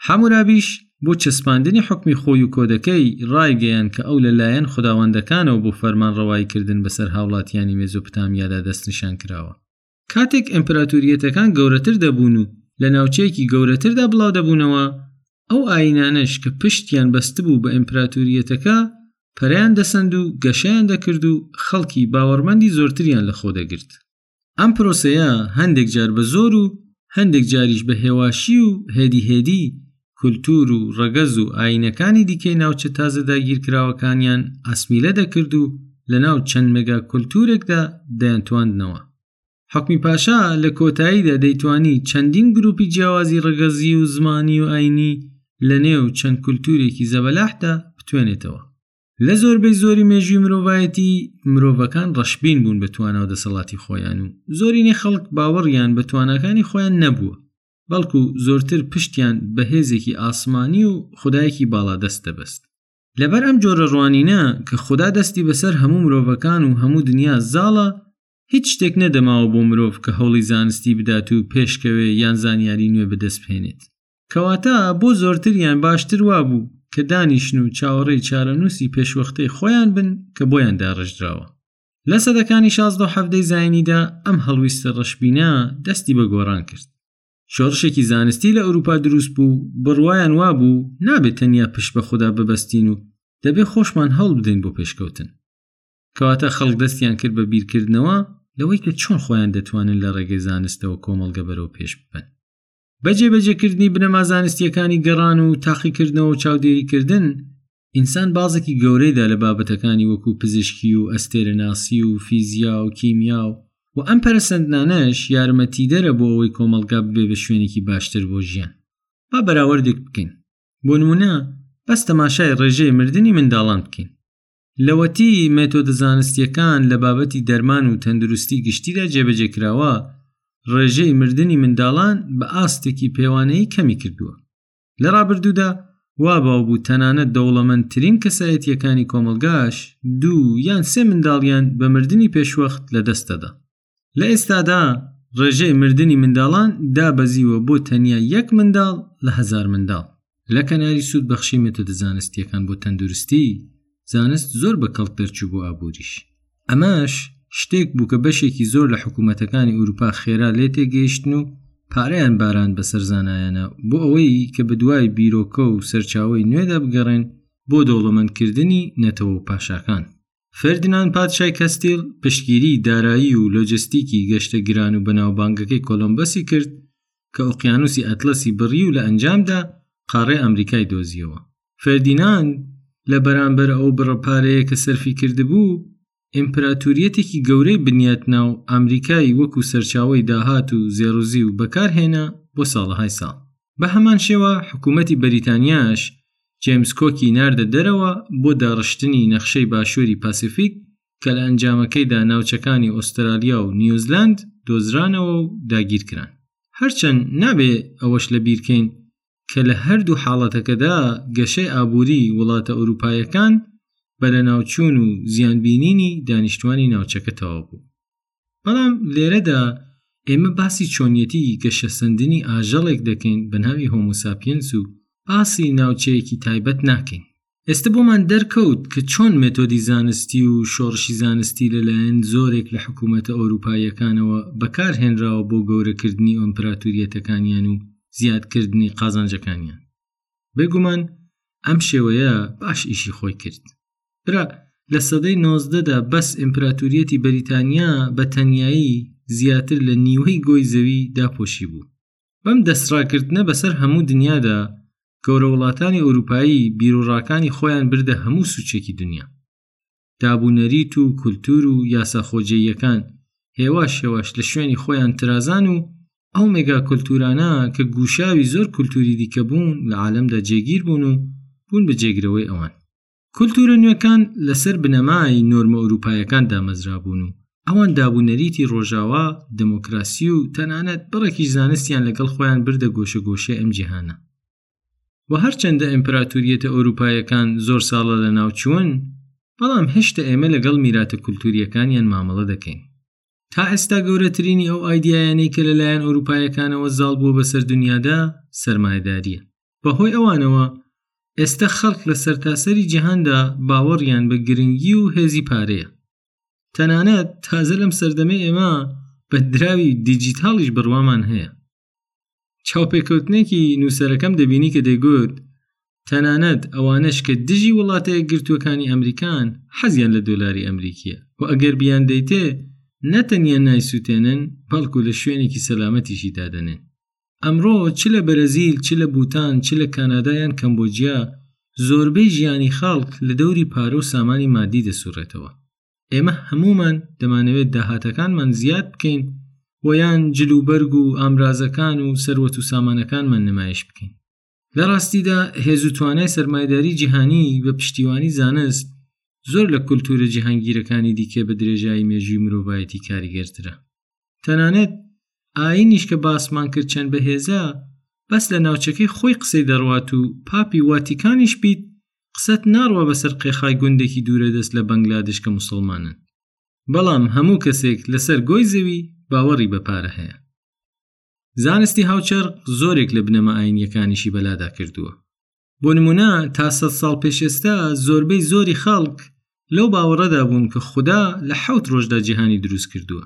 حەمورابیش بۆ چەسپاندنی حکمی خۆی و کۆدەکەی ڕایگەیان کە ئەو لەلایەن خودداوەندەکانەوە بۆ فەرمانڕەوایی کردن بەسەر هاوڵاتیانی مێزۆپتامیادا دەستنیشان کراوە کاتێک ئیمپراتوریەتەکان گەورەتر دەبوون و لە ناوچەیەکی گەورەتردا بڵاودەبوونەوە، ئەو ئایینانەش کە پشتیان بەستبوو بە ئیمپراتوریەتەکە پەرەیان دەسەند و گەشەیان دەکرد و خەڵکی باوەڕمەندی زۆرتریان لەخۆدەگرت. ئەم پرۆسەیە هەندێک جار بە زۆر و هەندێک جاریش بە هێواشی و هێدی هێدی کولتور و ڕەگەز و ئاینەکانی دیکەی ناوچە تازە داگیرکراوەکانیان ئەسمیلە دەکرد و لە ناو چەند مەگا کولتورێکدا دەیانتواندنەوە حکمی پاشا لە کۆتاییدا دەیتوانی چەندین گروپی جیاوازی ڕەگەزی و زمانی و ئاینی لە نێو چەند کولتورێکی زەبەلاحدا بتوێنێتەوە لە زۆربەی زۆری مێژووی مرۆڤایەتی مرۆڤەکان ڕەشبین بوون بە توانا و دەسەڵاتی خۆیان و زۆرینەی خەڵک باوەڕیان بە تواناکانی خۆیان نەبووە بەڵکو زۆرتر پشتیان بە هێزێکی ئاسمانی و خدایەکی باڵادەست دەبەست لەبەر ئەم جۆرە ڕوانینە کە خدا دەستی بەسەر هەموو مرۆڤەکان و هەموو دنیا زاڵە هیچ شتێک نەدەماوە بۆ مرۆڤ کە هەوڵی زانستی بدات و پێشکەوێ یان زانیاری نوێ بەدەست بهێنێت کەواتە بۆ زۆرتر یان باشتر وابوو کە دانیشن و چاوەڕێی چارەنووسی پێشوەختەی خۆیان بن کە بۆیان داڕژدراوە لە سەدەکانی شازدە حەفتەی زایینیدا ئەم هەڵویستە ڕەشبینە دەستی بە گۆڕان کرد شۆڕشێکی زانستی لە ئەوروپا دروست بوو بڕوایان وابوو نابێت تەنیا پشت بە خوددا ببەستین و دەبێ خۆشمان هەڵ بدەین بۆ پێشکەوتن کەواتە خەڵک دەستیان کرد بە بیرکردنەوە لەوەی کە چۆن خۆیان دەتوانن لە ڕێگەی زانستەوە کۆمەڵگە بەرەو پێش ببن بەجێبەجێکردنی بنەما زانستیەکانی گەڕان و تاقیکردنەوە و چاودێریکردن ئینسان بازێکی گەورەیدا لە بابەتەکانی وەکو پزیشکی و ئەستێرەناسی و فیزیا و کیمیا و و ئەم پەرسەندنانەش یارمەتیدەرە بۆ ئەوەی کۆمەلگا ببێ بە شوێنێکی باشتر بۆ ژیان با بەراوردێک بکەین بۆ نمونە بەس تەماشای ڕێژەی مردنی منداڵان بکەین لەوەتی مێتۆدە زانستیەکان لە بابەتی دەرمان و تەندروستی گشتیدا جێبەجێ کراوە ڕێژەی مردنی منداڵان بە ئاستێکی پێوانەیی کەمی کردووە لە ڕابردوودا وا باو بوو تەنانەت دەوڵەمەندترین کەسایەتیەکانی کۆمەلگاش دوو یان سێ منداڵیان بە مردنی پێشوەخت لە دەستەدا لە ئێستادا ڕێژەی مردنی منداڵان دابەزیوە بۆ تەنیا یەک منداڵ لە هزار منداڵ لە کەناری سوود بەخشی مێتۆدە زانستیەکان بۆ تەندروستی زانست زۆر بە کەڵک دەرچوو بۆ ئابووریش ئەمەش شتێک بوو کە بەشێکی زۆر لە حکوومەتەکانی ئوروپا خێرا لێ تێگەیشتن و پارەیان باران بەسەر زانایانە بۆ ئەوەی کە بە دوای بیرۆکە و سەرچاوی نوێدا بگەڕێن بۆ دەوڵەمەندکردنی نەتەوە و پاشاکان فردنان پادشای کەستیل پشتگیری دارایی و لۆجستیکی گەشتە گران و بەناوبانگەکەی کۆلۆمبەسی کرد کە ئۆقیانوسی ئەتلەسی بڕی و لە ئەنجامدا قاڕێ ئەمریکای دۆزیەوە فەردیناند لە بەرامبەر ئەو بڕە پارەیە کە سەرفی کردبوو ئیمپراتوریەتێکی گەورەی بنیات ناو ئەمریکای وەکو سەرچاوی داهات و زێڕوزی و بەکارهێنا بۆ ساڵەهای ساڵ بە هەمان شێوە حکوومەتی بەریتانیاش جێمس کۆکی ناردە دەرەوە بۆ داڕشتنی نەخشەی باشووری پاسیفیک کە لە ئەنجامەکەیدا ناوچەکانی ئوسترالیا و نیوزلاند دۆزرانەوە و داگیرکران هەرچەند نابێ ئەوەش لە بیرکەین کە لە هەردوو حاڵەتەکەدا گەشەی ئابووری وڵاتە ئەوروپایەکان بە لەناوچوون و زیانبینینی دانیشتوانی ناوچەکە تەواو بوو بەڵام لێرەدا ئێمە باسی چۆنیەتی گەشەسەندنی ئاژەڵێک دەکەین بە ناوی هۆموساپینس و باسی ناوچەیەکی تایبەت ناکەین ئێستە بۆمان دەرکەوت کە چۆن مێتۆدی زانستی و شۆڕشی زانستی لەلایەن زۆرێک لە حکوومەتە ئۆروپاییەکانەوە بەکارهێنراوە بۆ گەورەکردنی ئۆمپراتوریەتەکانیان و زیادکردنی قازانجەکانیان بێگومان ئەم شێوەیە باش ئیشی خۆی کرد برا لە سەدەی نۆزدەدا بەس ئیمپراتوریەتی بەریتانیا بە تەنایی زیاتر لە نیوەی گۆی زەوی داپۆشی بوو بەم دەستڕاگرتنە بەسەر هەموو دنیادا گەورە وڵاتانی ئەوروپایی بیروڕاکانی خۆیان بردە هەموو سوچێکی دنیا دابوو نەریت و کولتور و یاساخۆجێیەکان هێواش هێواش لە شوێنی خۆیان ترازان و ئەو مێگا کولتورانە کە گوشاوی زۆر کولتوری دیکە بوون لە عالەمدا جێگیر بوون و بوون بە جێگرەوەی ئەوان کولتورە نوێکان لەسەر بنەمای نۆرمە ئەوروپایەکان دامەزرابوون و ئەوان دابوونەریتی ڕۆژاوا دموکراسی و تەنانەت بڕێکی زانستیان لەگەڵ خۆیان بردە گۆشە گۆشە ئەم جیهانە و هەرچەندە ئەمپراتوریەتە ئەوروپایەکان زۆر ساڵە لە ناوچوون بەڵام هێشتا ئێمە لەگەڵ میراتە کولتوریەکانیان مامەڵە دەکەین تا ئێستا گەورەترینی ئەو ئایدیایانەی کە لەلایەن ئەوروپایەکانەوە زاڵ بووە بەسەر دنیادا سەرمایداریە بەهۆی ئەوانەوە ئێستا خەڵک لە سەرتاسەری جیهاندا باوەڕیان بە گرنگی و هێزی پارەیە تەنانەت تازە لەم سەردەمە ئێمە بە دراوی دیجیتاڵیش بڕوامان هەیە چاوپێکەوتنێکی نووسەرەکەم دەبینی کە دەیگوت تەنانەت ئەوانش کە دژی وڵاتە یەکگرتووەکانی ئەمریکان حەزیان لە دۆلاری ئەمریکیە و ئەگەر بیان دەیتێ نەتەنیا نایسووتێنن بەڵکو لە شوێنێکی سەلامەتیشی دادەنێن ئەمڕۆ چ لە بەرەزیل چ لە بوتان چ لە کانادایان کەمبۆجیا زۆربەی ژیانی خەڵک لە دەوری پارە و سامانی مادی دەسوڕێتەوە ئێمە هەمومان دەمانەوێت داهاتەکانمان زیاد بکەین و یان جل و بەرگ و ئامرازەکان و سەروەت و سامانەکانمان نمایش بکەین لە ڕاستیدا هێز و توانای سەرمایداری جیهانی بە پشتیوانی زانست زۆر لە کولتورە جیهانگیرەکانی دیکە بە درێژایی مێژووی مرۆڤایەتی کاریگەرترە تەنانەت ئاینیش کە باسمان کرد چەند بەهێزە بەس لە ناوچەکەی خۆی قسەی دەڕوات و پاپی واتیکانیش بیت قسەت ناڕوە بەسەر قێخای گوندێکی دوورە دەست لە بەنگلادش کە مسلمانن بەڵام هەموو کەسێک لەسەر گۆی زەوی باوەڕی بە پارە هەیە زانستی هاوچەرق زۆرێک لە بنەما ئاینیەکانیشی بەلادا کردووە بۆ نمونە تا سەد ساڵ پێش ئێستا زۆربەی زۆری خەڵک لەو باوەڕەدا بوون کە خوددا لە حەوت ڕۆژدا جیهانی دروست کردووە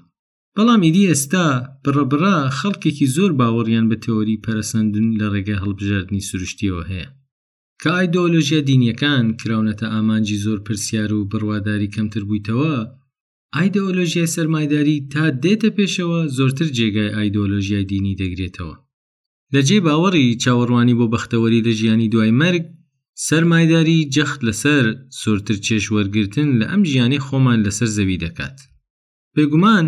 بەڵام ئیدی ئێستا بڕەبڕە خەڵکێکی زۆر باوەڕیان بە تەوەری پەرەسەندن لە ڕێگە هەڵبژاردنی سروشتیەوە هەیە کە ئایدۆلۆژیە دینیەکان کراونەتە ئامانجی زۆر پرسیار و بڕواداری کەمتر بوویتەوە ئایدۆلۆژیای سەرمایداری تا دێتە پێشەوە زۆرتر جێگای ئایدۆلۆژیای دینی دەگرێتەوە لە جێی باوەڕی چاوەڕوانی بۆ بەختەوەری لە ژیانی دوای مەرگ، سەرمایداری جەخت لەسەر زۆرتر چێژ وەرگرتن لە ئەم ژیانەی خۆمان لەسەر زەوی دەکات. بێگومان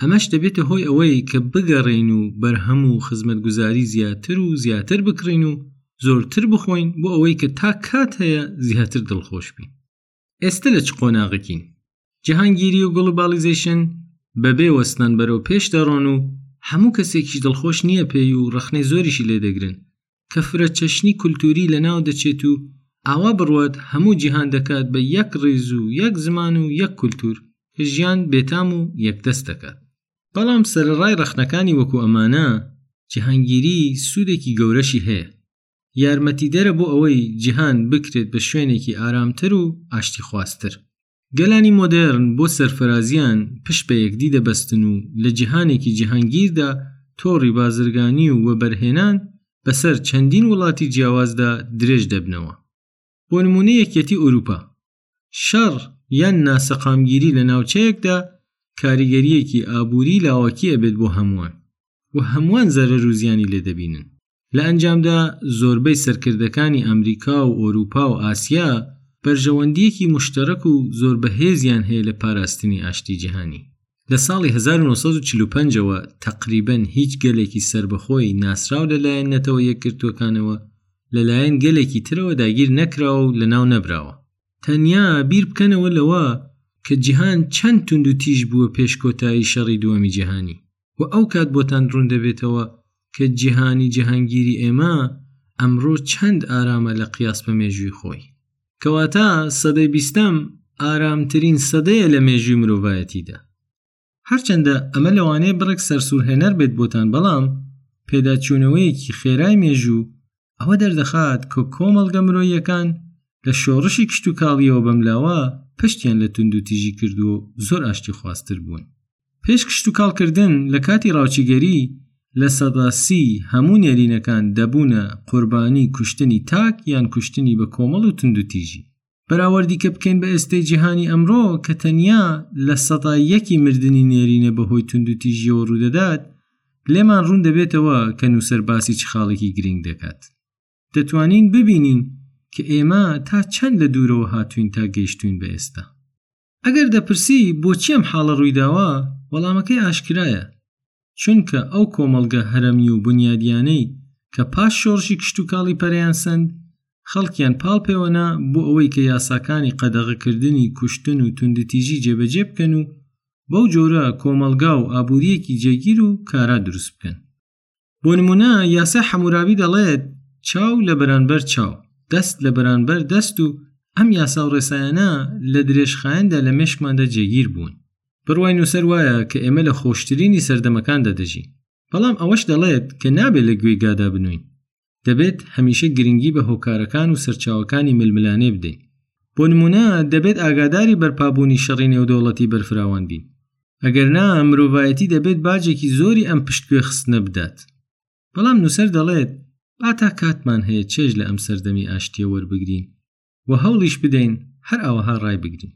ئەمەش دەبێتە هۆی ئەوەی کە بگەڕێین و بەرهەم و خزمەتگوزاری زیاتر و زیاتر بکڕین و زۆرتر بخۆین بۆ ئەوەی کە تا کات هەیە زیاتر دڵخۆش بین. ئێستە لە چ قۆناغەکین جیهانگیری و گڵوبالیزیشن بەبێ وەستان بەرەو پێش دەڕۆن و هەموو کەسێکیش دڵخۆش نییە پێی و ڕەخنەی زۆریشی لێدەگرن کە فرە چەشنی کولتوری لەناو دەچێت و ئاوا بڕوات هەموو جیهان دەکات بە یەک ڕێز و یەک زمان و یەک کولتور کە ژیان بێتام و یەکدەست دەکات بەڵام سەرەڕای ڕەخنەکانی وەکو ئەمانە جیهانگیری سوودێکی گەورەشی هەیە یارمەتیدەرە بۆ ئەوەی جیهان بکرێت بە شوێنێکی ئارامتر و ئاشتی خواستتر گەلانی مۆدرن بۆ سەرفرازیان پشت بە یەکدی دەبەستن و لە جیهانێکی جیهانگیردا تۆڕی بازرگانی و وەبەرهێنان بەسەر چەندین وڵاتی جیاوازدا درێژ دەبنەوە بۆ نمونە یەکیەتی ئەوروپا شەڕ یان ناسەقامگیری لە ناوچەیەکدا کاریگەریەکی ئابووری لاوەکی ئەبێت بۆ هەمووان و هەمووان زەرەر و زیانی لێ دەبینن لە ئەنجامدا زۆربەی سەرکردەکانی ئەمریکا و ئۆروپا و ئاسیا بەرژەوەندیەکی مشتەرەک و زۆر بەهێزیان هەیە لە پاراستنی ئاشتی جیهانی لە ساڵی 1945 ەوە تەقریبەن هیچ گەلێکی سربەخۆی ناسراو لەلایەن نەتەوە یەکگرتووەکانەوە لەلایەن گەلێکی ترەوە داگیر نەکراوە و لەناو نەبراوە تەنیا بیر بکەنەوە لەوە کە جیهان چەند توند و تیژ بووە پێش کۆتایی شەڕی دووەمی جیهانی و ئەو کات بۆتان ڕوون دەبێتەوە کە جیهانی جیهانگیری ئێمە ئەمڕۆ چەند ئارامە لە قیاس بە مێژووی خۆی کەواتە سەدەی بیستەم ئارامترین سەدەیە لە مێژوی مرۆڤایەتیدا هەرچەندە ئەمە لەوانەیە بڕێک سەرسوورهێنەر بێت بۆتان بەڵام پێداچوونەوەیەکی خێرای مێژوو ئەوە دەردەخات کە کۆمەڵگە مرۆیەکان لە شۆڕشی کشتتوکاڵیەوە بەملاوە پشتیان لە توندوتیژی کردووە زۆر ئاشتی خواستتر بوون پێش کشتوکاڵکردن لە کاتی ڕاوچیگەری لە سەدا سی هەموو نێرینەکان دەبوونە قوربانی کوشتنی تاک یان کوشتنی بە کۆمەڵ و توندوتیژی بەراوەردی کە بکەین بە ئێستەی جیهانی ئەمڕۆ کە تەنیا لە سەدا یەکی مردنی نێرینە بەهۆی توندوتیژیەوە ڕوودەدات لێمان ڕوون دەبێتەوە کە نووسەر باسی چ خاڵێکی گرنگ دەکات دەتوانین ببینین کە ئێمە تا چەند لە دوورەوە هاتوین تا گەیشتوین بە ئێستا ئەگەر دەپرسی بۆچی ئەم حاڵە ڕوویداوە وەڵامەکەی ئاشکرایە چونکە ئەو کۆمەڵگە هەرەمی و بنیادیانەی کە پاش شۆڕشی کشتتوکاڵی پەریانسەند خەڵکیان پاڵ پێوەنا بۆ ئەوەی کە یاساکانی قەدەغەکردنی کوشتن و توندتیژی جێبەجێ بکەن و بەو جۆرە کۆمەڵگا و ئابووریەکی جێگیر و کارا دروست بکەن بۆ نمونە یاسای حەموراوی دەڵێت چاو لە بەرانبەر چاو دەست لە بەرانبەر دەست و ئەم یاسا و ڕێسایانە لە درێژخایەندا لە مێشکماندا جێگیر بوون بڕوای نووسەر وایە کە ئێمە لە خۆشترینی سەردەمەکاندا دەژین بەڵام ئەوەش دەڵێت کە نابێت لە گوێی گادا بنوین دەبێت هەمیشە گرنگی بە هۆکارەکان و سەرچاوەکانی ململانێ بدەین بۆ نمونە دەبێت ئاگاداری بەرپابوونی شەڕی نێودەوڵەتی بەرفراوان بین ئەگەر نا مرۆڤایەتی دەبێت باجێکی زۆری ئەم پشت گوێ خستنە بدات بەڵام نووسەر دەڵێت با تا کاتمان هەیە چێژ لە ئەم سەردەمی ئاشتیە وەربگرین و هەوڵیش بدەین هەر ئاوەها ڕای بگرین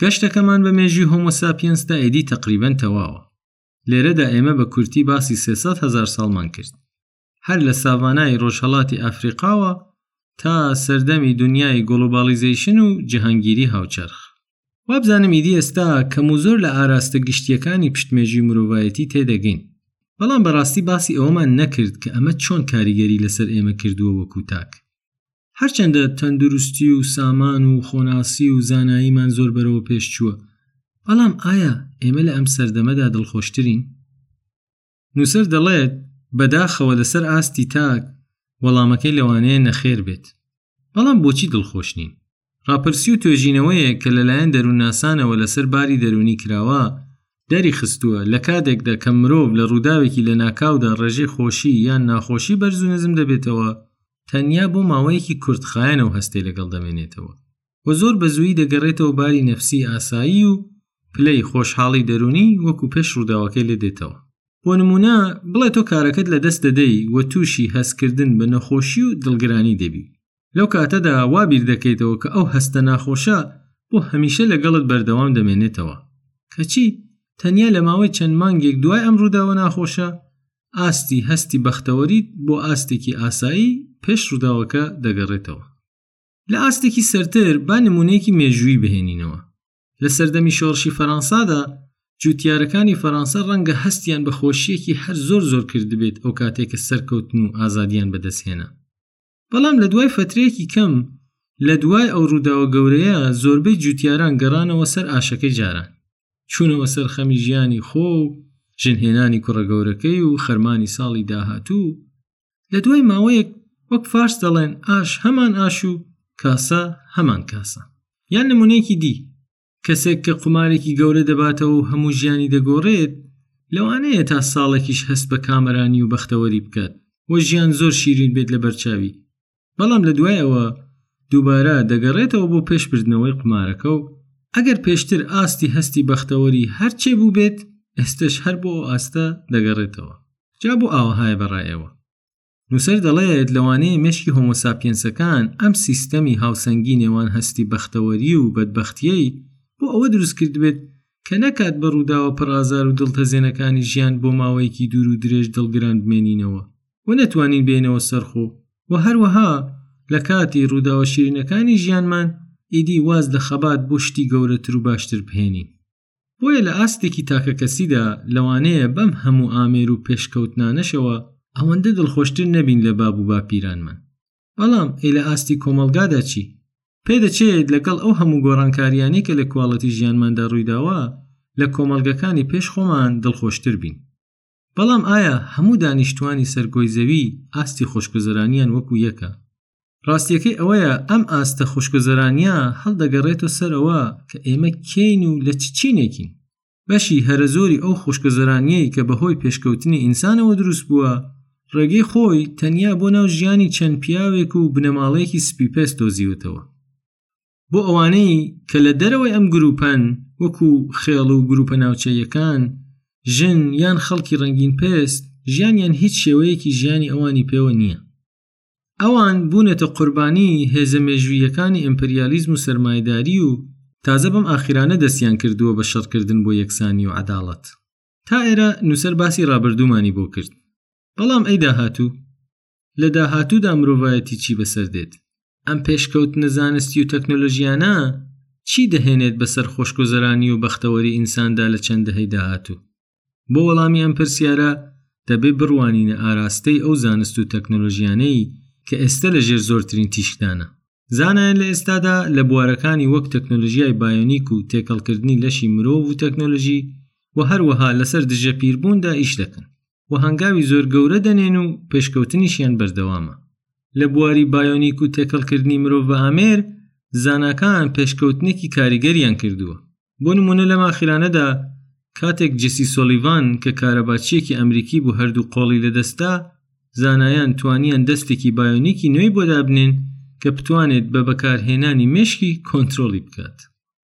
گەشتەکەمان بە مێژوی هۆمۆساپینستا ئیدی تقریبەن تەواوە لێرەدا ئێمە بە کورتی باسی سێسەد هزار ساڵمان کرد هەر لە ساڤانای ڕۆژهەڵاتی ئەفریقاوە تا سەردەمی دنیای گۆڵۆباڵیزەیشن و جیهانگیری هاوچەرخ وابزانم ئیدی ئێستا کەم و زۆر لە ئاراستە گشتیەکانی پشتمێژی مرۆڤایەتی تێدەگەین بەڵام بەڕاستی باسی ئەوەمان نەکرد کە ئەمە چۆن کاریگەری لەسەر ئێمە کردووە وەکو تاک هەرچەندە تەندروستی و سامان و خۆناسی و زاناییمان زۆر بەرەوە پێشچووە بەڵام ئایا ئێمە لە ئەم سەردەمەدا دڵخۆشترین نووسەر دەڵێت بەداخەوە لەسەر ئاستی تاک وەڵامەکەی لەوانەیە نەخێر بێت بەڵام بۆچی دڵخۆش نین ڕاپرسی و توێژینەوەیەک کە لەلایەن دەروونناسانەوە لەسەر باری دەرونی کراوە دەری خستووە لە کاتێکدا کە مرۆڤ لە ڕووداوێکی لە ناکاودا ڕێژەی خۆشی یان ناخۆشی بەرزونزم دەبێتەوە تەنیا بۆ ماوەیەکی کورتخایەنەو هەستێ لەگەڵ دەمێنێتەوە و زۆر بە زووی دەگەڕێتەوە باری نەفسی ئاسایی و پلەی خۆشحاڵی دەرونی وەکو پێش ڕووداوەکەی لێ دێتەوە بۆ نمونە بڵێ تۆ کارەکەت لە دەست دەدەی و تووشی هەستکردن بە نەخۆشی و دڵگرانی دەبی لەو کاتەدا وا بیر دەکەیتەوە کە ئەو هەستە ناخۆشە بۆ هەمیشە لەگەڵت بەردەوام دەمێنێتەوە کەچی تەنیا لە ماوەی چەند مانگێک دوای ئەم ڕووداوە ناخۆشە ئاستی هەستی بەختەوەریت بۆ ئاستێکی ئاسایی پێش ڕووداوەکە دەگەڕێتەوە لە ئاستێکی سەرتر با نمونەیەکی مێژووی بهێنینەوە لە سەردەمی شۆڕشی فەرەنسادا جوتیارەکانی فەرەنسا ڕەنگە هەستیان بە خۆشیەکی هەر زۆر زۆر کردبێت ئەو کاتێکە سەرکەوتن و ئازادیان بەدەستهێنا بەڵام لە دوای فترەیەکی کەم لە دوای ئەو ڕووداوە گەورەیە زۆربەی جوتیاران گەڕانەوە سەر ئاشەکەی جاران چوونەوە سەر خەمی ژیانی خۆ و ژنهێنانی کوڕە گەورەکەی و خەرمانی ساڵی داهاتوو لە دوای ماوەیەک وەک فارس دەڵێن ئاش هەمان ئاش و کاسە هەمان کاسە یان نمونەیەکی دی کەسێک کە قومارێکی گەورە دەباتەوە و هەموو ژیانی دەگۆڕێت لەوانەیە تا ساڵێکیش هەست بە کامەرانی و بەختەوەری بکات وە ژیان زۆر شیرین بێت لە بەرچاوی بەڵام لە دوای ئەوە دووبارە دەگەڕێتەوە بۆ پێشبردنەوەی قمارەکە و ئەگەر پێشتر ئاستی هەستی بەختەوەری هەرچێ بوو بێت ئێستش هەر بۆ ئەو ئاستە دەگەڕێتەوە جا بۆ ئاوەهایە بەڕایەوە نووسەر دەڵێت لەوانەیە مشکی هۆمۆساپینسەکان ئەم سیستەمی هاوسەنگی نێوان هەستی بەختەوەری و بەدبختیەی بۆ ئەوە دروست کرد بێت کە نەکات بە ڕووداوە پڕازار و دڵتەزێنەکانی ژیان بۆ ماوەیەکی دوور و درێژ دڵگران بمێنینەوە و نەتوانین بێنەوە سەرخۆ و هەروەها لە کاتی ڕووداوە شیرینەکانی ژیانمان ئیدی واز لە خەبات بۆ شتی گەورەتر و باشتر بهێنین بۆیە لە ئاستێکی تاکە کەسیدا لەوانەیە بەم هەموو ئامێر و پێشکەوتنانەشەوە ئەوەندە دڵخۆشتر نەبین لە باب و باپیرانمان بەڵام ئەی لە ئاستی کۆمەڵگادا چی پێدەچێت لەگەڵ ئەو هەموو گۆڕانکاریانی کە لە کواڵەتی ژیانماندا ڕوویداوە لە کۆمەلگەکانی پێش خۆمان دڵخۆشتر بین بەڵام ئایا هەموو دانیشتوانی سەرگۆی زەوی ئاستی خۆشگوزەرانیان وەکو یەکە ڕاستیەکەی ئەوەیە ئەم ئاستە خوشکوزەرانیا هەڵدەگەڕێتەوە سەرەوە کە ئێمە کێین و لە چچینێکین بەشی هەرە زۆری ئەو خوشکەزەرانیەی کە بەهۆی پێشکەوتنی ئینسانەوە دروست بووە ڕێگەی خۆی تەنیا بۆ ناو ژیانی چەند پیاوێک و بنەماڵەیەکی سپیپێست دۆزیوتەوە بۆ ئەوانەی کە لە دەرەوەی ئەم گروپەن وەکو خێڵ و گروپە ناوچەیەکان ژن یان خەڵکی ڕنگین پێست ژیانیان هیچ شێوەیەکی ژیانی ئەوانی پێوە نییە ئەوان بوونەتە قوربانی هێزە مێژوویەکانی ئەمپریالیزم و سەرمایداری و تازە بەم ئاخیرانە دەستیان کردووە بە شەڕکردن بۆ یەکسانی و عداڵەت تا ئێرە نووسەر باسی ڕابردوومانی بۆ کرد بەڵام ئەی داهاتوو لە داهاتوودا مرۆڤایەتی چی بەسەر دێت ئەم پێشکەوتنە زانستی و تەکنۆلۆژیانە چی دەهێنێت بەسەر خۆشکۆزەرانی و بەختەوەری ئینساندا لە چەند دەهەی داهاتوو بۆ وەڵامی ئەم پرسیارە دەبێ بڕوانینە ئاراستەی ئەو زانست و تەکنۆلۆژیانەی کە ئێستا لە ژێر زۆرترین تیشکدانە زانایان لە ئێستادا لە بوارەکانی وەک تەکنۆلژیای بایۆنیک و تێکەڵکردنی لەشی مرۆڤ و تەکنۆلژی و هەروەها لەسەر دژە پیربووندا ئیش دەکەن و هەنگاوی زۆر گەورە دەنێن و پێشکەوتنیشیان بەردەوامە لە بواری بایۆنیک و تێکەڵکردنی مرۆڤ بە ئامێر زاناکان پێشکەوتنێکی کاریگەریان کردووە بۆ نمونە لەم ئاخیرانەدا کاتێک جسی سۆلیڤان کە کارەباچیەکی ئەمریکی بوو هەردوو قۆڵی لەدەستا زانایان توانیان دەستێکی بایۆنیکی نوێی بۆ دابنێن کە بتوانێت بە بەکارهێنانی مشکی کۆنتترۆلی بکات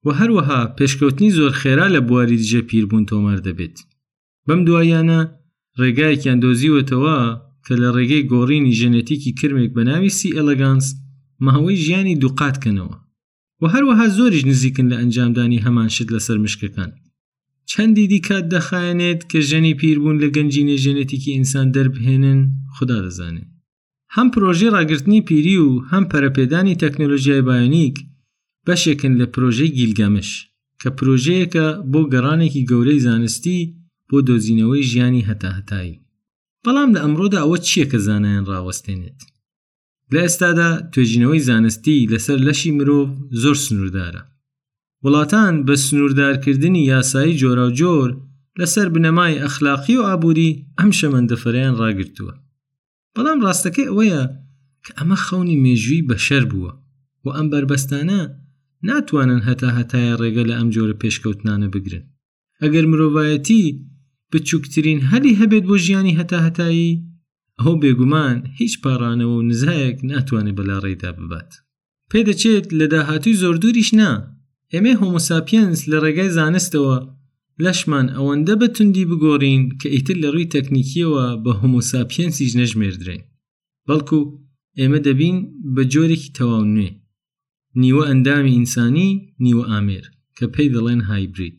و هەروەها پێشکەوتنی زۆر خێرا لە بواری دژە پیربوون تۆمار دەبێت بەم دواییانە ڕێگایەکیان دۆزیوەتەوە کە لە ڕێگەی گۆڕینی ژەنێتیکی کرمێک بە ناوی سی ئەلگانس ماوەی ژیانی دووقات کەنەوە و هەروەها زۆریش نزیکن لە ئەنجامدانی هەمان شت لەسەر مشکەکان چەندی دی کات دەخایەنێت کە ژەنی پیربوون لە گەنجینە ژێنێتیکی ئینسان دەربهێنن خدا دەزانێت هەم پرۆژەی ڕاگررتنی پیری و هەم پەرەپێدانی تەکنۆلۆژیای بایۆنیک بەشێکن لە پرۆژەی گیلگەمش کە پرۆژەیەکە بۆ گەڕانێکی گەورەی زانستی بۆ دۆزینەوەی ژیانی هەتاهتایی بەڵام لە ئەمڕۆدا ئەوە چییە کە زانایان ڕاوەستێنێت لە ئێستادا توێژینەوەی زانستی لەسەر لەشی مرۆڤ زۆر سنووردارە وڵاتان بە سنووردارکردنی یاسایی جۆراوجۆر لەسەر بنەمای ئەخلاقی و ئابووری ئەم شەمەندەفەریان ڕاگرتووە بەڵام ڕاستەکەی ئەوەیە کە ئەمە خەونی مێژووی بەشەر بووە و ئەم بەربەستانە ناتوانن هەتا هەتایە ڕێگە لە ئەم جۆرە پێشکەوتنانە بگرن ئەگەر مرۆڤایەتی بچووکترین هەلی هەبێت بۆ ژیانی هەتا هەتایی ئەو بێگومان هیچ پاڕانەوە و نزایەک ناتوانێت بەلاڕێدا ببات پێدەچێت لە داهاتووی زۆردووریش نا ئێمەی هۆمۆساپیەنس لە ڕێگای زانستەوە لەشمان ئەوەندە بە توندی بگۆڕین کە ئیتر لە ڕووی تەکنیکیەوە بە هۆمۆساپیەنسیش نەژمێردرێن بەڵکو ئێمە دەبین بە جۆرێکی تەواو نوێ نیوە ئەندامی ئینسانی نیوە ئامێر کە پێی دەڵێن هایبرید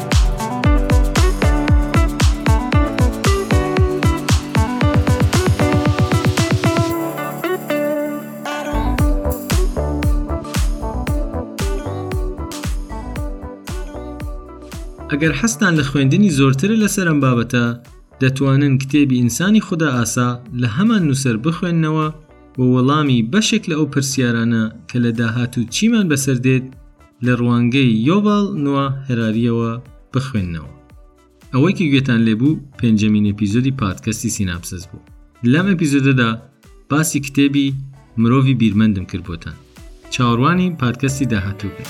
ئەگەر حەستان لە خوێندنی زۆرترە لەسەر ئەم بابەتە دەتوانن کتێبی ئینسانی خوددا ئاسا لە هەمان نووسەر بخوێندنەوە و وەڵامی بەشێک لە ئەو پرسیارانە کە لە داهات و چیمان بەسەر دێت لە ڕوانگەی یۆڤال نوا هەرارییەوە بخوێننەوە. ئەوەی کە گوێتان لێبوو پێنجەمین ئەپیزۆدی پادکەستی سیناپسس بوو. لەم ئەپیزۆدەدا باسی کتێبی مرۆڤی بیرمەندم کرد بۆتان. چاوەڕوانی پادکەستی داهاتوو بن.